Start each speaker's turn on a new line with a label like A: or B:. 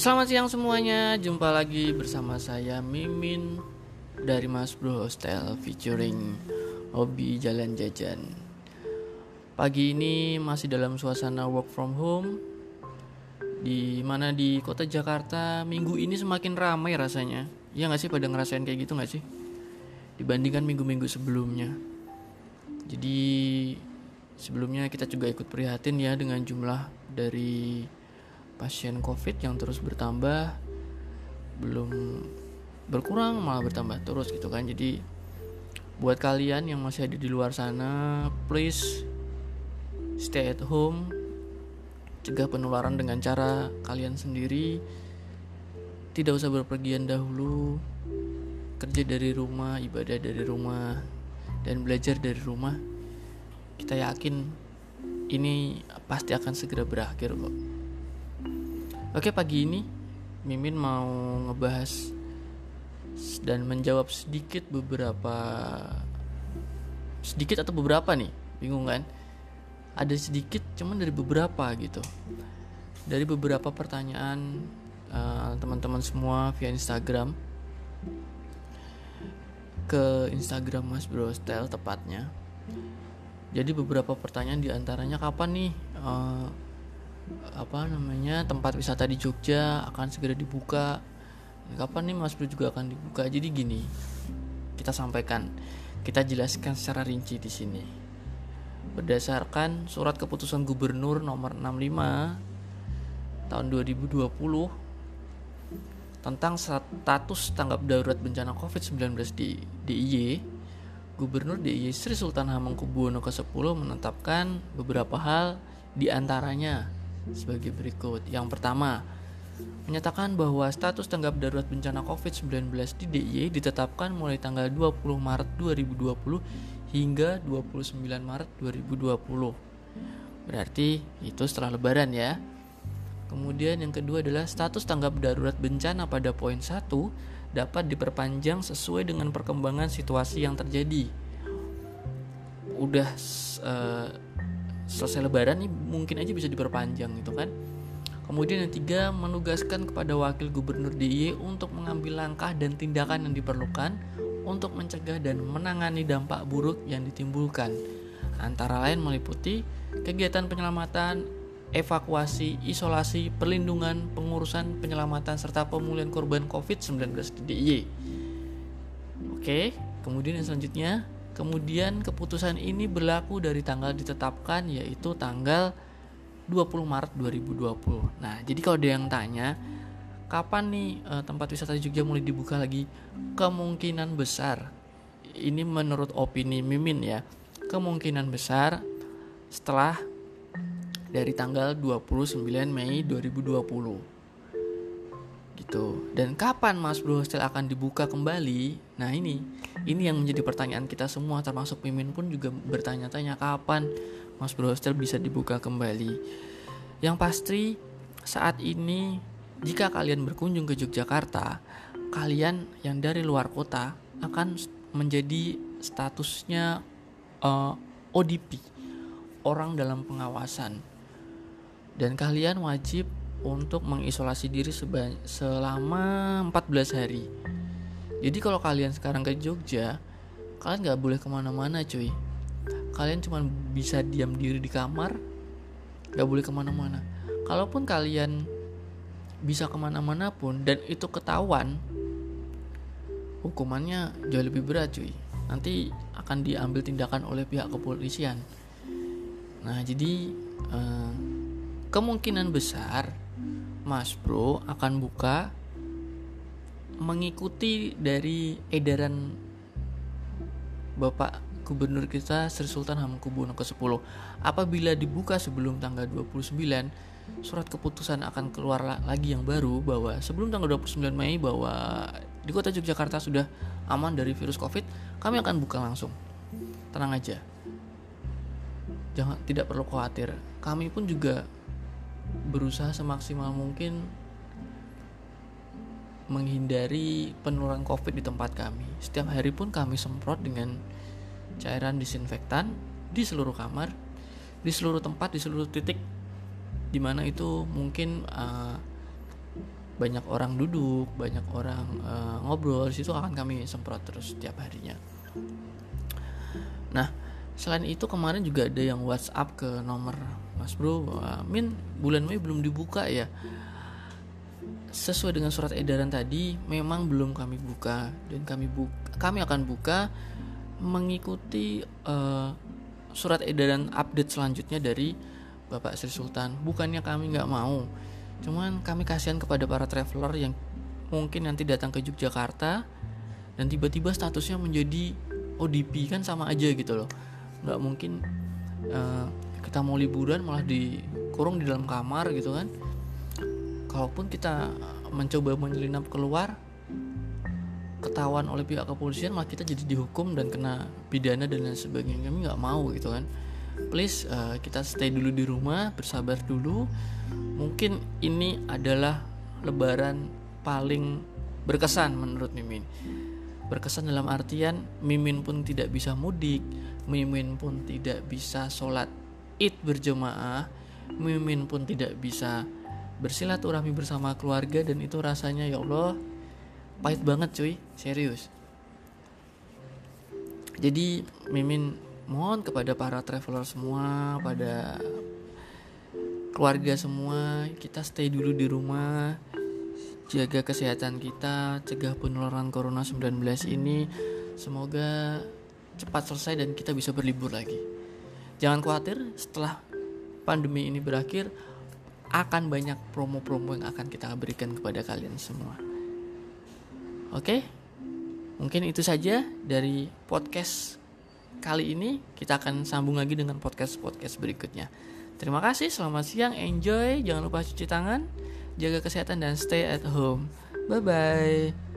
A: Selamat siang semuanya, jumpa lagi bersama saya Mimin dari Mas Bro Hostel featuring hobi jalan jajan. Pagi ini masih dalam suasana work from home di mana di kota Jakarta minggu ini semakin ramai rasanya. Ya nggak sih pada ngerasain kayak gitu nggak sih? Dibandingkan minggu-minggu sebelumnya. Jadi sebelumnya kita juga ikut prihatin ya dengan jumlah dari pasien COVID yang terus bertambah belum berkurang malah bertambah terus gitu kan. Jadi buat kalian yang masih ada di luar sana please stay at home cegah penularan dengan cara kalian sendiri. Tidak usah berpergian dahulu kerja dari rumah ibadah dari rumah dan belajar dari rumah. Kita yakin ini pasti akan segera berakhir kok Oke pagi ini Mimin mau ngebahas dan menjawab sedikit beberapa sedikit atau beberapa nih bingung kan? Ada sedikit cuman dari beberapa gitu. Dari beberapa pertanyaan uh, teman-teman semua via Instagram. Ke Instagram Mas Bro Style tepatnya. Jadi beberapa pertanyaan di antaranya kapan nih uh, apa namanya tempat wisata di Jogja akan segera dibuka. Kapan nih Mas Bro juga akan dibuka? Jadi gini kita sampaikan kita jelaskan secara rinci di sini. Berdasarkan surat keputusan gubernur nomor 65 tahun 2020 tentang status tanggap darurat bencana COVID-19 di DIY Gubernur DIY Sri Sultan Hamengkubuwono ke-10 menetapkan beberapa hal di antaranya sebagai berikut. Yang pertama, menyatakan bahwa status tanggap darurat bencana COVID-19 di DIY ditetapkan mulai tanggal 20 Maret 2020 hingga 29 Maret 2020. Berarti itu setelah lebaran ya. Kemudian yang kedua adalah status tanggap darurat bencana pada poin 1 dapat diperpanjang sesuai dengan perkembangan situasi yang terjadi. Udah uh, selesai lebaran nih mungkin aja bisa diperpanjang gitu kan Kemudian yang tiga, menugaskan kepada wakil gubernur DIY untuk mengambil langkah dan tindakan yang diperlukan untuk mencegah dan menangani dampak buruk yang ditimbulkan. Antara lain meliputi kegiatan penyelamatan, evakuasi, isolasi, perlindungan, pengurusan, penyelamatan, serta pemulihan korban COVID-19 di DIY. Oke, kemudian yang selanjutnya, Kemudian keputusan ini berlaku dari tanggal ditetapkan yaitu tanggal 20 Maret 2020. Nah, jadi kalau ada yang tanya kapan nih e, tempat wisata Jogja mulai dibuka lagi? Kemungkinan besar ini menurut opini Mimin ya. Kemungkinan besar setelah dari tanggal 29 Mei 2020 gitu. Dan kapan Mas Bro Hostel akan dibuka kembali? Nah ini, ini yang menjadi pertanyaan kita semua, termasuk Mimin pun juga bertanya-tanya kapan Mas Bro Hostel bisa dibuka kembali. Yang pasti saat ini jika kalian berkunjung ke Yogyakarta, kalian yang dari luar kota akan menjadi statusnya uh, eh, ODP, orang dalam pengawasan. Dan kalian wajib untuk mengisolasi diri selama 14 hari. Jadi kalau kalian sekarang ke Jogja, kalian nggak boleh ke mana-mana cuy. Kalian cuma bisa diam diri di kamar, nggak boleh ke mana-mana. Kalaupun kalian bisa ke mana-mana pun dan itu ketahuan, hukumannya jauh lebih berat cuy. Nanti akan diambil tindakan oleh pihak kepolisian. Nah jadi eh, kemungkinan besar Mas Bro akan buka mengikuti dari edaran Bapak Gubernur kita Sri Sultan Hamengkubuwono ke-10. Apabila dibuka sebelum tanggal 29, surat keputusan akan keluar lagi yang baru bahwa sebelum tanggal 29 Mei bahwa di kota Yogyakarta sudah aman dari virus Covid, kami akan buka langsung. Tenang aja. Jangan tidak perlu khawatir. Kami pun juga berusaha semaksimal mungkin menghindari penularan COVID di tempat kami. Setiap hari pun kami semprot dengan cairan disinfektan di seluruh kamar, di seluruh tempat, di seluruh titik di mana itu mungkin uh, banyak orang duduk banyak orang uh, ngobrol situ akan kami semprot terus setiap harinya nah selain itu kemarin juga ada yang WhatsApp ke nomor Mas Bro Min bulan Mei belum dibuka ya. Sesuai dengan surat edaran tadi memang belum kami buka. Dan kami buka, kami akan buka mengikuti uh, surat edaran update selanjutnya dari Bapak Sri Sultan. Bukannya kami nggak mau cuman kami kasihan kepada para traveler yang mungkin nanti datang ke Yogyakarta dan tiba-tiba statusnya menjadi ODP kan sama aja gitu loh. Nggak mungkin uh, kita mau liburan malah dikurung di dalam kamar gitu kan. Kalaupun kita mencoba menyelinap keluar ketahuan oleh pihak kepolisian malah kita jadi dihukum dan kena pidana dan lain sebagainya. Kami nggak mau gitu kan. Please uh, kita stay dulu di rumah bersabar dulu. Mungkin ini adalah lebaran paling berkesan menurut Mimin. Berkesan dalam artian Mimin pun tidak bisa mudik Mimin pun tidak bisa sholat id berjemaah Mimin pun tidak bisa bersilaturahmi bersama keluarga dan itu rasanya ya Allah pahit banget cuy. Serius. Jadi Mimin mohon kepada para traveler semua pada keluarga semua kita stay dulu di rumah jaga kesehatan kita cegah penularan corona 19 ini. Semoga cepat selesai dan kita bisa berlibur lagi jangan khawatir setelah pandemi ini berakhir akan banyak promo-promo yang akan kita berikan kepada kalian semua. Oke, mungkin itu saja dari podcast kali ini. Kita akan sambung lagi dengan podcast-podcast berikutnya. Terima kasih, selamat siang, enjoy, jangan lupa cuci tangan, jaga kesehatan dan stay at home. Bye bye.